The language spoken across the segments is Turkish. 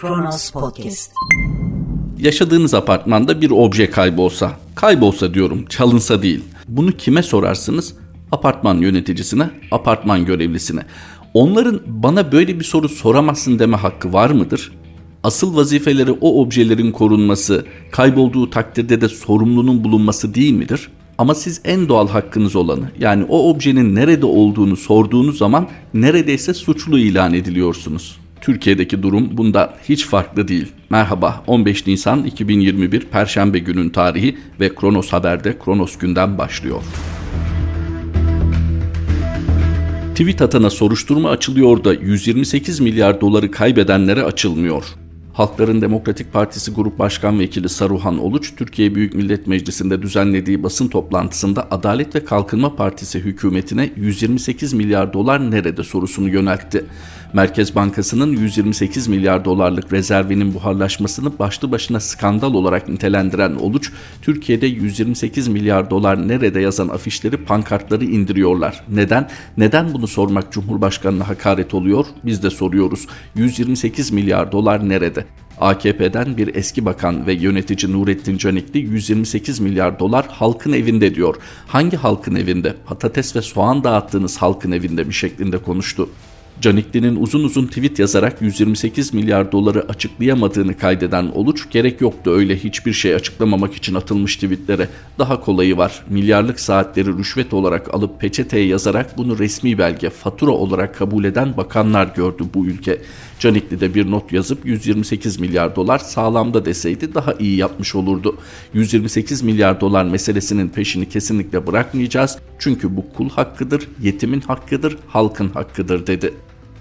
Kronos Podcast. Yaşadığınız apartmanda bir obje kaybolsa, kaybolsa diyorum, çalınsa değil. Bunu kime sorarsınız? Apartman yöneticisine, apartman görevlisine. Onların bana böyle bir soru soramazsın deme hakkı var mıdır? Asıl vazifeleri o objelerin korunması, kaybolduğu takdirde de sorumlunun bulunması değil midir? Ama siz en doğal hakkınız olanı yani o objenin nerede olduğunu sorduğunuz zaman neredeyse suçlu ilan ediliyorsunuz. Türkiye'deki durum bunda hiç farklı değil. Merhaba 15 Nisan 2021 Perşembe günün tarihi ve Kronos Haber'de Kronos günden başlıyor. Tweet atana soruşturma açılıyor da 128 milyar doları kaybedenlere açılmıyor. Halkların Demokratik Partisi Grup Başkan Vekili Saruhan Oluç, Türkiye Büyük Millet Meclisi'nde düzenlediği basın toplantısında Adalet ve Kalkınma Partisi hükümetine 128 milyar dolar nerede sorusunu yöneltti. Merkez Bankası'nın 128 milyar dolarlık rezervinin buharlaşmasını başlı başına skandal olarak nitelendiren Oluç, Türkiye'de 128 milyar dolar nerede yazan afişleri, pankartları indiriyorlar. Neden? Neden bunu sormak Cumhurbaşkanı'na hakaret oluyor? Biz de soruyoruz. 128 milyar dolar nerede? AKP'den bir eski bakan ve yönetici Nurettin Canikli 128 milyar dolar halkın evinde diyor. Hangi halkın evinde? Patates ve soğan dağıttığınız halkın evinde mi şeklinde konuştu. Canikli'nin uzun uzun tweet yazarak 128 milyar doları açıklayamadığını kaydeden Oluç, gerek yoktu öyle hiçbir şey açıklamamak için atılmış tweetlere. Daha kolayı var. Milyarlık saatleri rüşvet olarak alıp peçeteye yazarak bunu resmi belge, fatura olarak kabul eden bakanlar gördü bu ülke. Canikli de bir not yazıp 128 milyar dolar sağlamda deseydi daha iyi yapmış olurdu. 128 milyar dolar meselesinin peşini kesinlikle bırakmayacağız. Çünkü bu kul hakkıdır, yetimin hakkıdır, halkın hakkıdır dedi.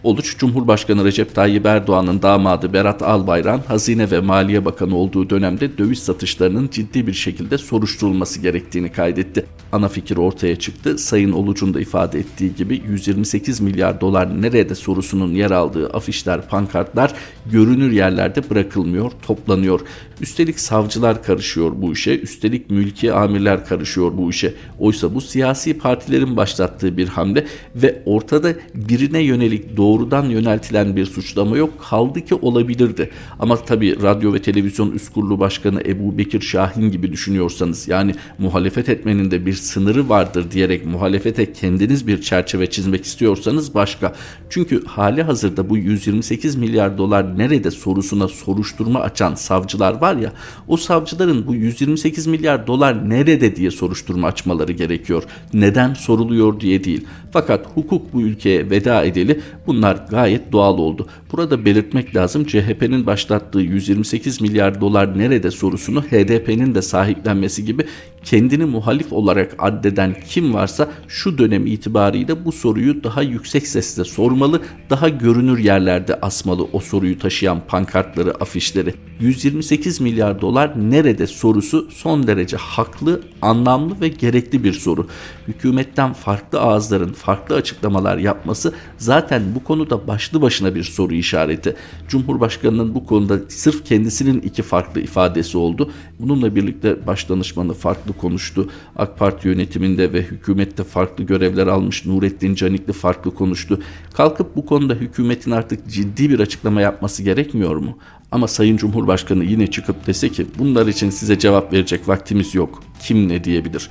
Oluç Cumhurbaşkanı Recep Tayyip Erdoğan'ın damadı Berat Albayrak Hazine ve Maliye Bakanı olduğu dönemde döviz satışlarının ciddi bir şekilde soruşturulması gerektiğini kaydetti. Ana fikir ortaya çıktı. Sayın Oluç'un da ifade ettiği gibi 128 milyar dolar nerede sorusunun yer aldığı afişler, pankartlar görünür yerlerde bırakılmıyor, toplanıyor. Üstelik savcılar karışıyor bu işe, üstelik mülki amirler karışıyor bu işe. Oysa bu siyasi partilerin başlattığı bir hamle ve ortada birine yönelik doğrudan yöneltilen bir suçlama yok. Kaldı ki olabilirdi. Ama tabii radyo ve televizyon üst kurulu başkanı Ebu Bekir Şahin gibi düşünüyorsanız yani muhalefet etmenin de bir sınırı vardır diyerek muhalefete kendiniz bir çerçeve çizmek istiyorsanız başka. Çünkü hali hazırda bu 128 milyar dolar nerede sorusuna soruşturma açan savcılar var ya o savcıların bu 128 milyar dolar nerede diye soruşturma açmaları gerekiyor. Neden soruluyor diye değil. Fakat hukuk bu ülkeye veda edeli bunlar gayet doğal oldu. Burada belirtmek lazım CHP'nin başlattığı 128 milyar dolar nerede sorusunu HDP'nin de sahiplenmesi gibi kendini muhalif olarak addeden kim varsa şu dönem itibariyle bu soruyu daha yüksek sesle sormalı, daha görünür yerlerde asmalı o soruyu taşıyan pankartları, afişleri. 128 milyar dolar nerede sorusu son derece haklı, anlamlı ve gerekli bir soru. Hükümetten farklı ağızların farklı açıklamalar yapması zaten bu konuda başlı başına bir soru işareti. Cumhurbaşkanının bu konuda sırf kendisinin iki farklı ifadesi oldu. Bununla birlikte başdanışmanı farklı konuştu. AK Parti yönetiminde ve hükümette farklı görevler almış Nurettin Canikli farklı konuştu. Kalkıp bu konuda hükümetin artık ciddi bir açıklama yapması gerekmiyor mu? Ama Sayın Cumhurbaşkanı yine çıkıp dese ki bunlar için size cevap verecek vaktimiz yok. Kim ne diyebilir?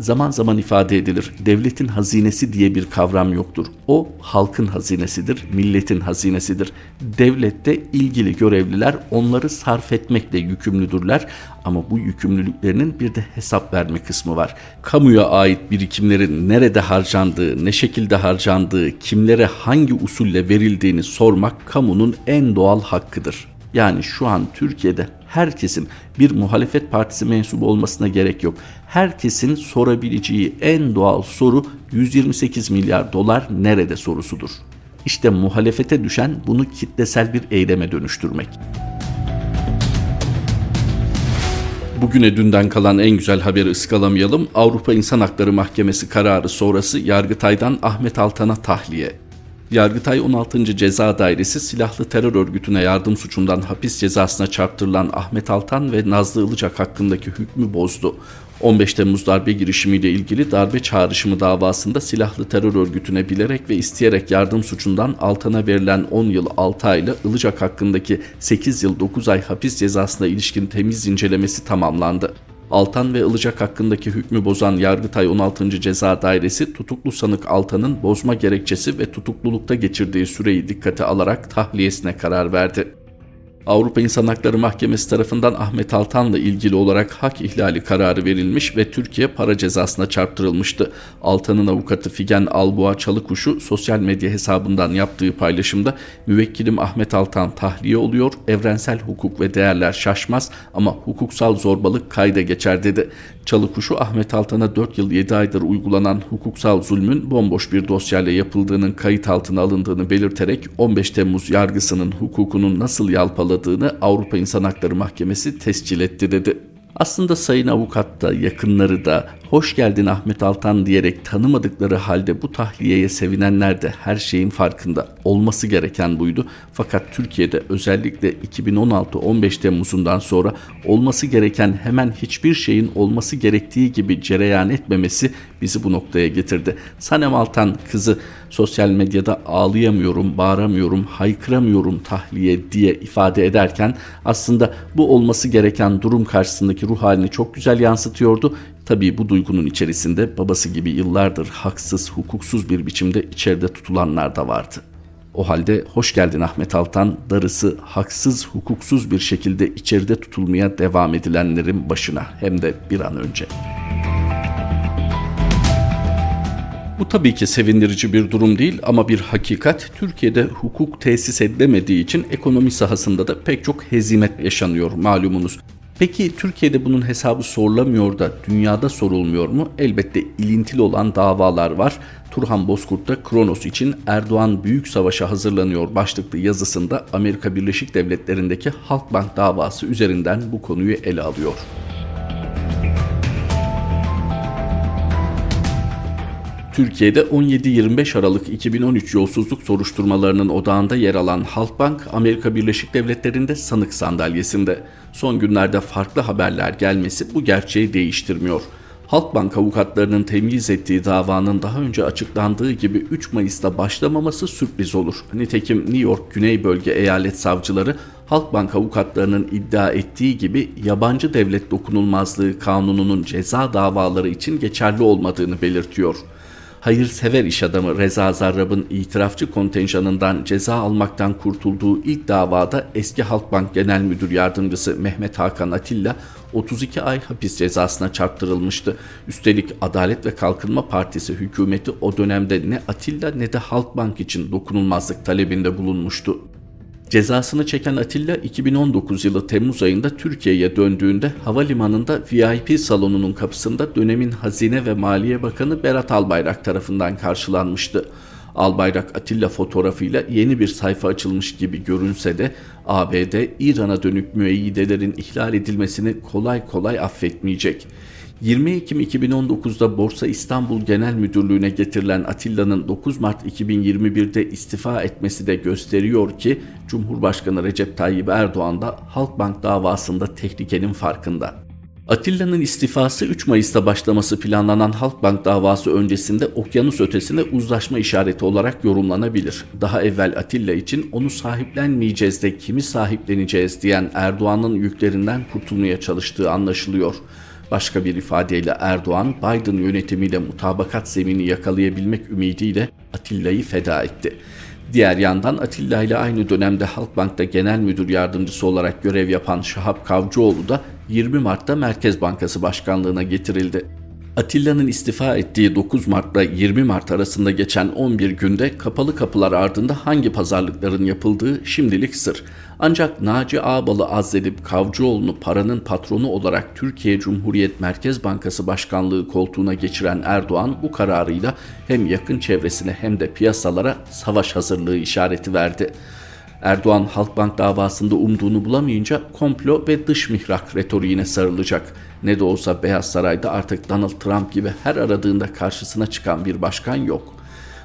Zaman zaman ifade edilir. Devletin hazinesi diye bir kavram yoktur. O halkın hazinesidir, milletin hazinesidir. Devlette ilgili görevliler onları sarf etmekle yükümlüdürler ama bu yükümlülüklerinin bir de hesap verme kısmı var. Kamuya ait birikimlerin nerede harcandığı, ne şekilde harcandığı, kimlere hangi usulle verildiğini sormak kamunun en doğal hakkıdır. Yani şu an Türkiye'de herkesin bir muhalefet partisi mensubu olmasına gerek yok. Herkesin sorabileceği en doğal soru 128 milyar dolar nerede sorusudur. İşte muhalefete düşen bunu kitlesel bir eyleme dönüştürmek. Bugüne dünden kalan en güzel haberi ıskalamayalım. Avrupa İnsan Hakları Mahkemesi kararı sonrası Yargıtay'dan Ahmet Altan'a tahliye. Yargıtay 16. Ceza Dairesi silahlı terör örgütüne yardım suçundan hapis cezasına çarptırılan Ahmet Altan ve Nazlı Ilıcak hakkındaki hükmü bozdu. 15 Temmuz darbe girişimiyle ilgili darbe çağrışımı davasında silahlı terör örgütüne bilerek ve isteyerek yardım suçundan Altan'a verilen 10 yıl 6 ayla Ilıcak hakkındaki 8 yıl 9 ay hapis cezasına ilişkin temiz incelemesi tamamlandı. Altan ve Ilıcak hakkındaki hükmü bozan Yargıtay 16. Ceza Dairesi tutuklu sanık Altan'ın bozma gerekçesi ve tutuklulukta geçirdiği süreyi dikkate alarak tahliyesine karar verdi. Avrupa İnsan Hakları Mahkemesi tarafından Ahmet Altan'la ilgili olarak hak ihlali kararı verilmiş ve Türkiye para cezasına çarptırılmıştı. Altan'ın avukatı Figen Alboğa Çalıkuşu sosyal medya hesabından yaptığı paylaşımda müvekkilim Ahmet Altan tahliye oluyor, evrensel hukuk ve değerler şaşmaz ama hukuksal zorbalık kayda geçer dedi. Çalıkuşu Ahmet Altan'a 4 yıl 7 aydır uygulanan hukuksal zulmün bomboş bir dosyayla yapıldığının kayıt altına alındığını belirterek 15 Temmuz yargısının hukukunun nasıl yalpaladığını Avrupa İnsan Hakları Mahkemesi tescil etti dedi. Aslında sayın avukat da yakınları da hoş geldin Ahmet Altan diyerek tanımadıkları halde bu tahliyeye sevinenler de her şeyin farkında. Olması gereken buydu. Fakat Türkiye'de özellikle 2016-15 Temmuz'undan sonra olması gereken hemen hiçbir şeyin olması gerektiği gibi cereyan etmemesi bizi bu noktaya getirdi. Sanem Altan kızı sosyal medyada ağlayamıyorum, bağıramıyorum, haykıramıyorum tahliye diye ifade ederken aslında bu olması gereken durum karşısındaki ruh halini çok güzel yansıtıyordu. Tabii bu duygunun içerisinde babası gibi yıllardır haksız, hukuksuz bir biçimde içeride tutulanlar da vardı. O halde hoş geldin Ahmet Altan, darısı haksız, hukuksuz bir şekilde içeride tutulmaya devam edilenlerin başına hem de bir an önce. Bu tabii ki sevindirici bir durum değil ama bir hakikat. Türkiye'de hukuk tesis edilemediği için ekonomi sahasında da pek çok hezimet yaşanıyor malumunuz. Peki Türkiye'de bunun hesabı sorulamıyor da dünyada sorulmuyor mu? Elbette ilintili olan davalar var. Turhan Bozkurt da Kronos için Erdoğan büyük savaşa hazırlanıyor başlıklı yazısında Amerika Birleşik Devletleri'ndeki Halkbank davası üzerinden bu konuyu ele alıyor. Türkiye'de 17-25 Aralık 2013 yolsuzluk soruşturmalarının odağında yer alan Halkbank, Amerika Birleşik Devletleri'nde sanık sandalyesinde. Son günlerde farklı haberler gelmesi bu gerçeği değiştirmiyor. Halkbank avukatlarının temyiz ettiği davanın daha önce açıklandığı gibi 3 Mayıs'ta başlamaması sürpriz olur. Nitekim New York Güney Bölge Eyalet Savcıları Halkbank avukatlarının iddia ettiği gibi yabancı devlet dokunulmazlığı kanununun ceza davaları için geçerli olmadığını belirtiyor hayırsever iş adamı Reza Zarrab'ın itirafçı kontenjanından ceza almaktan kurtulduğu ilk davada eski Halkbank Genel Müdür Yardımcısı Mehmet Hakan Atilla 32 ay hapis cezasına çarptırılmıştı. Üstelik Adalet ve Kalkınma Partisi hükümeti o dönemde ne Atilla ne de Halkbank için dokunulmazlık talebinde bulunmuştu. Cezasını çeken Atilla 2019 yılı Temmuz ayında Türkiye'ye döndüğünde havalimanında VIP salonunun kapısında dönemin Hazine ve Maliye Bakanı Berat Albayrak tarafından karşılanmıştı. Albayrak Atilla fotoğrafıyla yeni bir sayfa açılmış gibi görünse de ABD İran'a dönük müeyyidelerin ihlal edilmesini kolay kolay affetmeyecek. 20 Ekim 2019'da Borsa İstanbul Genel Müdürlüğü'ne getirilen Atilla'nın 9 Mart 2021'de istifa etmesi de gösteriyor ki Cumhurbaşkanı Recep Tayyip Erdoğan da Halkbank davasında tehlikenin farkında. Atilla'nın istifası 3 Mayıs'ta başlaması planlanan Halkbank davası öncesinde okyanus ötesine uzlaşma işareti olarak yorumlanabilir. Daha evvel Atilla için onu sahiplenmeyeceğiz de kimi sahipleneceğiz diyen Erdoğan'ın yüklerinden kurtulmaya çalıştığı anlaşılıyor. Başka bir ifadeyle Erdoğan, Biden yönetimiyle mutabakat zemini yakalayabilmek ümidiyle Atilla'yı feda etti. Diğer yandan Atilla ile aynı dönemde Halkbank'ta genel müdür yardımcısı olarak görev yapan Şahap Kavcıoğlu da 20 Mart'ta Merkez Bankası Başkanlığına getirildi. Atilla'nın istifa ettiği 9 Mart'la 20 Mart arasında geçen 11 günde kapalı kapılar ardında hangi pazarlıkların yapıldığı şimdilik sır. Ancak Naci Ağbal'ı azledip Kavcıoğlu'nu paranın patronu olarak Türkiye Cumhuriyet Merkez Bankası Başkanlığı koltuğuna geçiren Erdoğan bu kararıyla hem yakın çevresine hem de piyasalara savaş hazırlığı işareti verdi. Erdoğan Halkbank davasında umduğunu bulamayınca komplo ve dış mihrak retoriğine sarılacak. Ne de olsa Beyaz Saray'da artık Donald Trump gibi her aradığında karşısına çıkan bir başkan yok.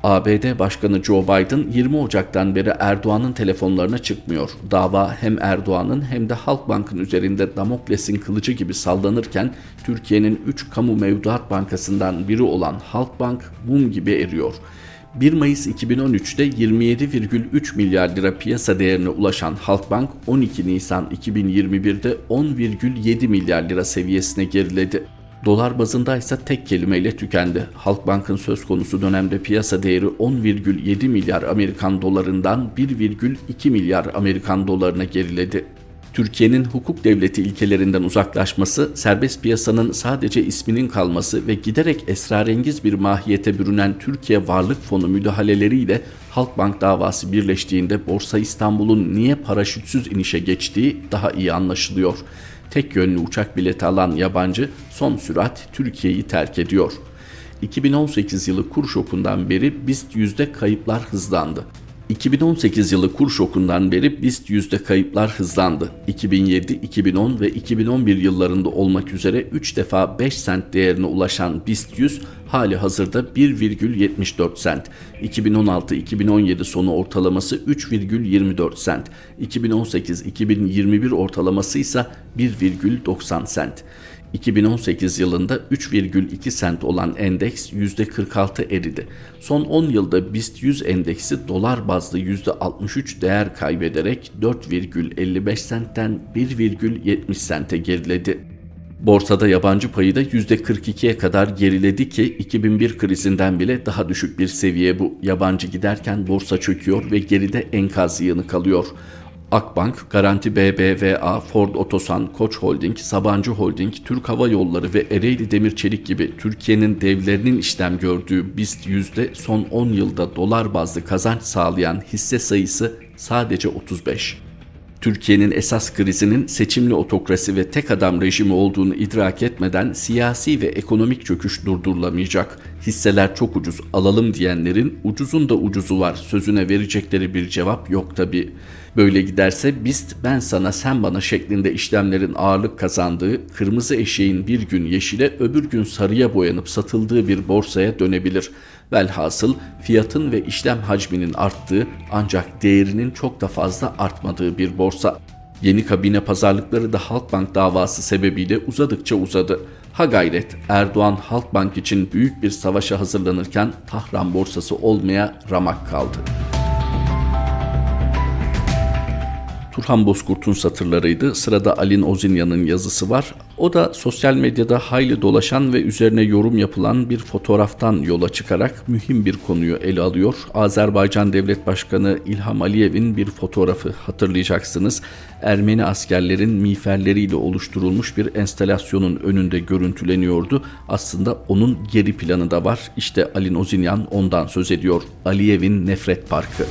ABD Başkanı Joe Biden 20 Ocak'tan beri Erdoğan'ın telefonlarına çıkmıyor. Dava hem Erdoğan'ın hem de Halkbank'ın üzerinde Damokles'in kılıcı gibi sallanırken Türkiye'nin 3 kamu mevduat bankasından biri olan Halkbank mum gibi eriyor. 1 Mayıs 2013'te 27,3 milyar lira piyasa değerine ulaşan Halkbank 12 Nisan 2021'de 10,7 milyar lira seviyesine geriledi. Dolar bazında ise tek kelimeyle tükendi. Halkbank'ın söz konusu dönemde piyasa değeri 10,7 milyar Amerikan dolarından 1,2 milyar Amerikan dolarına geriledi. Türkiye'nin hukuk devleti ilkelerinden uzaklaşması, serbest piyasanın sadece isminin kalması ve giderek esrarengiz bir mahiyete bürünen Türkiye Varlık Fonu müdahaleleriyle Halkbank davası birleştiğinde Borsa İstanbul'un niye paraşütsüz inişe geçtiği daha iyi anlaşılıyor. Tek yönlü uçak bileti alan yabancı son sürat Türkiye'yi terk ediyor. 2018 yılı kur şokundan beri BIST yüzde kayıplar hızlandı. 2018 yılı kur şokundan beri BIST yüzde kayıplar hızlandı. 2007, 2010 ve 2011 yıllarında olmak üzere 3 defa 5 sent değerine ulaşan BIST 100 hali hazırda 1,74 sent. 2016-2017 sonu ortalaması 3,24 sent. 2018-2021 ortalaması ise 1,90 sent. 2018 yılında 3,2 sent olan endeks %46 eridi. Son 10 yılda BIST 100 endeksi dolar bazlı %63 değer kaybederek 4,55 sentten 1,70 sente geriledi. Borsada yabancı payı da %42'ye kadar geriledi ki 2001 krizinden bile daha düşük bir seviye bu. Yabancı giderken borsa çöküyor ve geride enkaz yığını kalıyor. Akbank, Garanti BBVA, Ford Otosan, Koç Holding, Sabancı Holding, Türk Hava Yolları ve Ereğli Demir Çelik gibi Türkiye'nin devlerinin işlem gördüğü BIST yüzde son 10 yılda dolar bazlı kazanç sağlayan hisse sayısı sadece 35. Türkiye'nin esas krizinin seçimli otokrasi ve tek adam rejimi olduğunu idrak etmeden siyasi ve ekonomik çöküş durdurulamayacak. Hisseler çok ucuz alalım diyenlerin ucuzun da ucuzu var sözüne verecekleri bir cevap yok tabi. Böyle giderse BIST ben sana sen bana şeklinde işlemlerin ağırlık kazandığı kırmızı eşeğin bir gün yeşile öbür gün sarıya boyanıp satıldığı bir borsaya dönebilir. Velhasıl fiyatın ve işlem hacminin arttığı ancak değerinin çok da fazla artmadığı bir borsa. Yeni kabine pazarlıkları da Halkbank davası sebebiyle uzadıkça uzadı. Ha gayret Erdoğan Halkbank için büyük bir savaşa hazırlanırken Tahran borsası olmaya ramak kaldı. Turhan Bozkurt'un satırlarıydı. Sırada Alin Ozinya'nın yazısı var. O da sosyal medyada hayli dolaşan ve üzerine yorum yapılan bir fotoğraftan yola çıkarak mühim bir konuyu ele alıyor. Azerbaycan Devlet Başkanı İlham Aliyev'in bir fotoğrafı hatırlayacaksınız. Ermeni askerlerin miğferleriyle oluşturulmuş bir enstalasyonun önünde görüntüleniyordu. Aslında onun geri planı da var. İşte Alin Ozinyan ondan söz ediyor. Aliyev'in Nefret Parkı.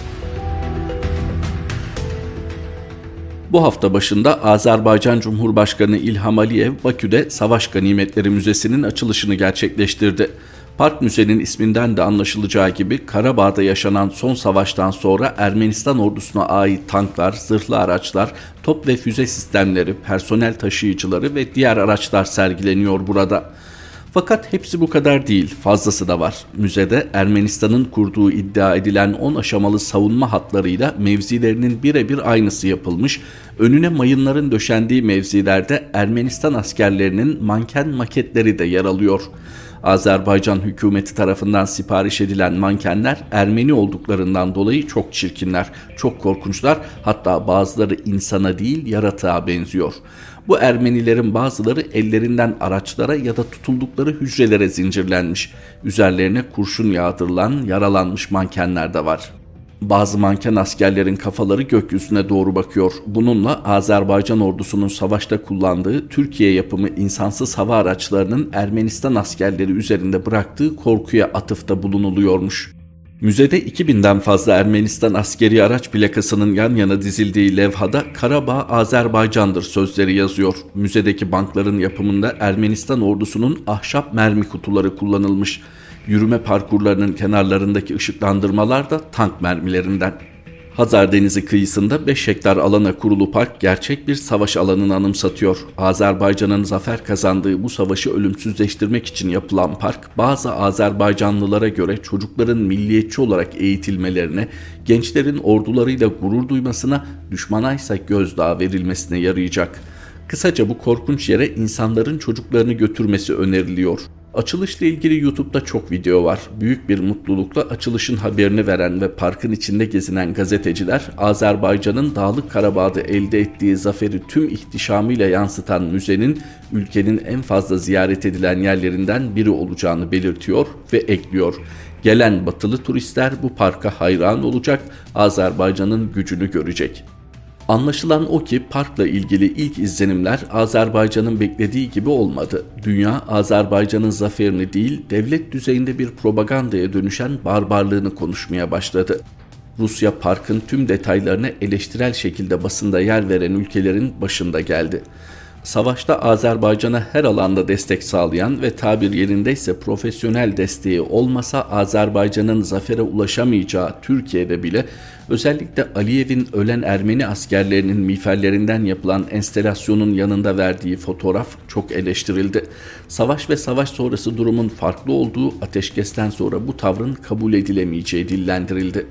Bu hafta başında Azerbaycan Cumhurbaşkanı İlham Aliyev Bakü'de Savaş Ganimetleri Müzesi'nin açılışını gerçekleştirdi. Park Müze'nin isminden de anlaşılacağı gibi Karabağ'da yaşanan son savaştan sonra Ermenistan ordusuna ait tanklar, zırhlı araçlar, top ve füze sistemleri, personel taşıyıcıları ve diğer araçlar sergileniyor burada. Fakat hepsi bu kadar değil, fazlası da var. Müzede Ermenistan'ın kurduğu iddia edilen 10 aşamalı savunma hatlarıyla mevzilerinin birebir aynısı yapılmış, önüne mayınların döşendiği mevzilerde Ermenistan askerlerinin manken maketleri de yer alıyor. Azerbaycan hükümeti tarafından sipariş edilen mankenler Ermeni olduklarından dolayı çok çirkinler, çok korkunçlar hatta bazıları insana değil yaratığa benziyor. Bu Ermenilerin bazıları ellerinden araçlara ya da tutuldukları hücrelere zincirlenmiş. Üzerlerine kurşun yağdırılan yaralanmış mankenler de var. Bazı manken askerlerin kafaları gökyüzüne doğru bakıyor. Bununla Azerbaycan ordusunun savaşta kullandığı Türkiye yapımı insansız hava araçlarının Ermenistan askerleri üzerinde bıraktığı korkuya atıfta bulunuluyormuş. Müzede 2000'den fazla Ermenistan askeri araç plakasının yan yana dizildiği levhada Karabağ Azerbaycan'dır sözleri yazıyor. Müzedeki bankların yapımında Ermenistan ordusunun ahşap mermi kutuları kullanılmış. Yürüme parkurlarının kenarlarındaki ışıklandırmalar da tank mermilerinden. Hazar Denizi kıyısında 5 hektar alana kurulu park gerçek bir savaş alanını anımsatıyor. Azerbaycan'ın zafer kazandığı bu savaşı ölümsüzleştirmek için yapılan park bazı Azerbaycanlılara göre çocukların milliyetçi olarak eğitilmelerine, gençlerin ordularıyla gurur duymasına, düşmana ise gözdağı verilmesine yarayacak. Kısaca bu korkunç yere insanların çocuklarını götürmesi öneriliyor. Açılışla ilgili YouTube'da çok video var. Büyük bir mutlulukla açılışın haberini veren ve parkın içinde gezinen gazeteciler Azerbaycan'ın Dağlık Karabağ'da elde ettiği zaferi tüm ihtişamıyla yansıtan müzenin ülkenin en fazla ziyaret edilen yerlerinden biri olacağını belirtiyor ve ekliyor. Gelen batılı turistler bu parka hayran olacak, Azerbaycan'ın gücünü görecek. Anlaşılan o ki parkla ilgili ilk izlenimler Azerbaycan'ın beklediği gibi olmadı. Dünya Azerbaycan'ın zaferini değil, devlet düzeyinde bir propagandaya dönüşen barbarlığını konuşmaya başladı. Rusya parkın tüm detaylarını eleştirel şekilde basında yer veren ülkelerin başında geldi. Savaşta Azerbaycan'a her alanda destek sağlayan ve tabir yerindeyse profesyonel desteği olmasa Azerbaycan'ın zafere ulaşamayacağı Türkiye'de bile özellikle Aliyev'in ölen Ermeni askerlerinin miğferlerinden yapılan enstelasyonun yanında verdiği fotoğraf çok eleştirildi. Savaş ve savaş sonrası durumun farklı olduğu ateşkesten sonra bu tavrın kabul edilemeyeceği dillendirildi.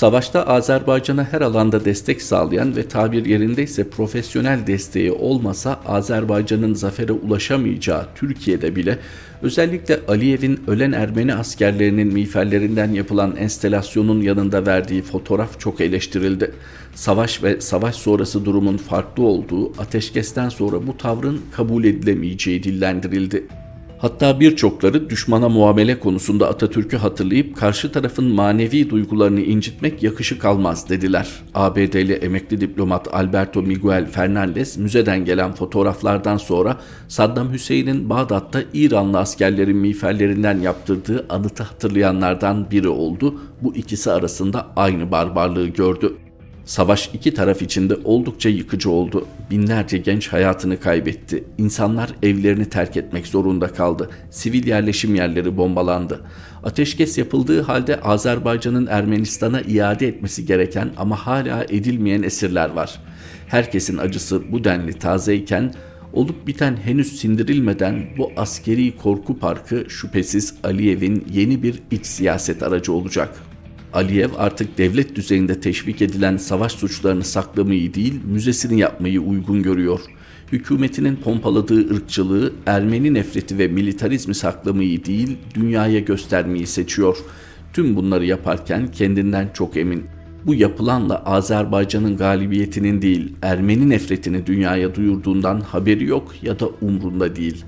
Savaşta Azerbaycan'a her alanda destek sağlayan ve tabir yerindeyse profesyonel desteği olmasa Azerbaycan'ın zafere ulaşamayacağı Türkiye'de bile özellikle Aliyev'in ölen Ermeni askerlerinin miğferlerinden yapılan enstelasyonun yanında verdiği fotoğraf çok eleştirildi. Savaş ve savaş sonrası durumun farklı olduğu ateşkesten sonra bu tavrın kabul edilemeyeceği dillendirildi. Hatta birçokları düşmana muamele konusunda Atatürk'ü hatırlayıp karşı tarafın manevi duygularını incitmek yakışık almaz dediler. ABD'li emekli diplomat Alberto Miguel Fernandez müzeden gelen fotoğraflardan sonra Saddam Hüseyin'in Bağdat'ta İranlı askerlerin miğferlerinden yaptırdığı anıtı hatırlayanlardan biri oldu. Bu ikisi arasında aynı barbarlığı gördü. Savaş iki taraf içinde oldukça yıkıcı oldu. Binlerce genç hayatını kaybetti. İnsanlar evlerini terk etmek zorunda kaldı. Sivil yerleşim yerleri bombalandı. Ateşkes yapıldığı halde Azerbaycan'ın Ermenistan'a iade etmesi gereken ama hala edilmeyen esirler var. Herkesin acısı bu denli tazeyken olup biten henüz sindirilmeden bu askeri korku parkı şüphesiz Aliyev'in yeni bir iç siyaset aracı olacak.'' Aliyev artık devlet düzeyinde teşvik edilen savaş suçlarını saklamayı değil, müzesini yapmayı uygun görüyor. Hükümetinin pompaladığı ırkçılığı, Ermeni nefreti ve militarizmi saklamayı değil, dünyaya göstermeyi seçiyor. Tüm bunları yaparken kendinden çok emin. Bu yapılanla Azerbaycan'ın galibiyetinin değil, Ermeni nefretini dünyaya duyurduğundan haberi yok ya da umrunda değil.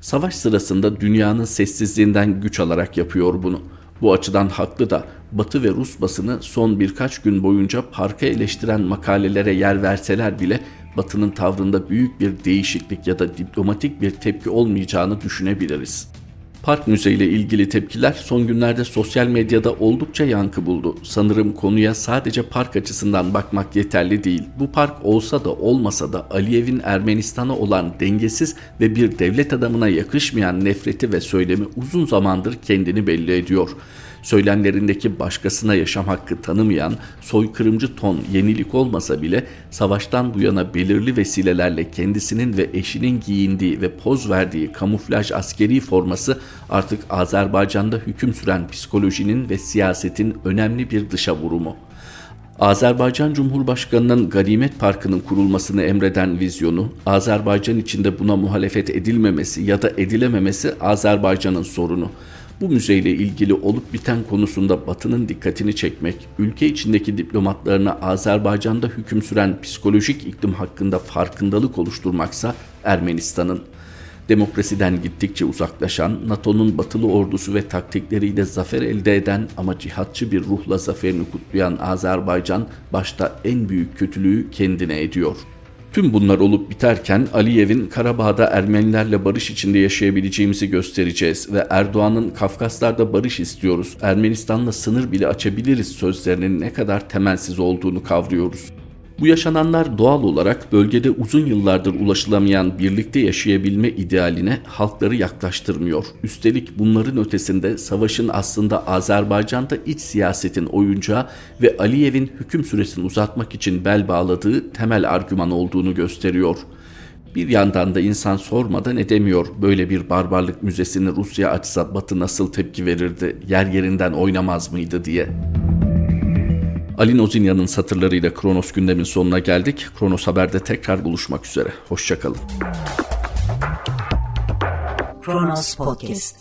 Savaş sırasında dünyanın sessizliğinden güç alarak yapıyor bunu.'' Bu açıdan haklı da Batı ve Rus basını son birkaç gün boyunca parka eleştiren makalelere yer verseler bile Batı'nın tavrında büyük bir değişiklik ya da diplomatik bir tepki olmayacağını düşünebiliriz. Park Müze ile ilgili tepkiler son günlerde sosyal medyada oldukça yankı buldu. Sanırım konuya sadece park açısından bakmak yeterli değil. Bu park olsa da olmasa da Aliyev'in Ermenistan'a olan dengesiz ve bir devlet adamına yakışmayan nefreti ve söylemi uzun zamandır kendini belli ediyor söylemlerindeki başkasına yaşam hakkı tanımayan soykırımcı ton yenilik olmasa bile savaştan bu yana belirli vesilelerle kendisinin ve eşinin giyindiği ve poz verdiği kamuflaj askeri forması artık Azerbaycan'da hüküm süren psikolojinin ve siyasetin önemli bir dışa vurumu. Azerbaycan Cumhurbaşkanı'nın Ganimet Parkı'nın kurulmasını emreden vizyonu, Azerbaycan içinde buna muhalefet edilmemesi ya da edilememesi Azerbaycan'ın sorunu. Bu müzeyle ilgili olup biten konusunda Batı'nın dikkatini çekmek, ülke içindeki diplomatlarına Azerbaycan'da hüküm süren psikolojik iklim hakkında farkındalık oluşturmaksa Ermenistan'ın. Demokrasiden gittikçe uzaklaşan, NATO'nun batılı ordusu ve taktikleriyle zafer elde eden ama cihatçı bir ruhla zaferini kutlayan Azerbaycan başta en büyük kötülüğü kendine ediyor.'' Tüm bunlar olup biterken Aliyev'in Karabağ'da Ermenilerle barış içinde yaşayabileceğimizi göstereceğiz ve Erdoğan'ın Kafkaslar'da barış istiyoruz, Ermenistan'la sınır bile açabiliriz sözlerinin ne kadar temelsiz olduğunu kavruyoruz. Bu yaşananlar doğal olarak bölgede uzun yıllardır ulaşılamayan birlikte yaşayabilme idealine halkları yaklaştırmıyor. Üstelik bunların ötesinde savaşın aslında Azerbaycan'da iç siyasetin oyuncağı ve Aliyev'in hüküm süresini uzatmak için bel bağladığı temel argüman olduğunu gösteriyor. Bir yandan da insan sormadan edemiyor böyle bir barbarlık müzesini Rusya açsa Batı nasıl tepki verirdi, yer yerinden oynamaz mıydı diye. Ali Nozinya'nın satırlarıyla Kronos gündemin sonuna geldik. Kronos Haber'de tekrar buluşmak üzere. Hoşçakalın. Kronos Podcast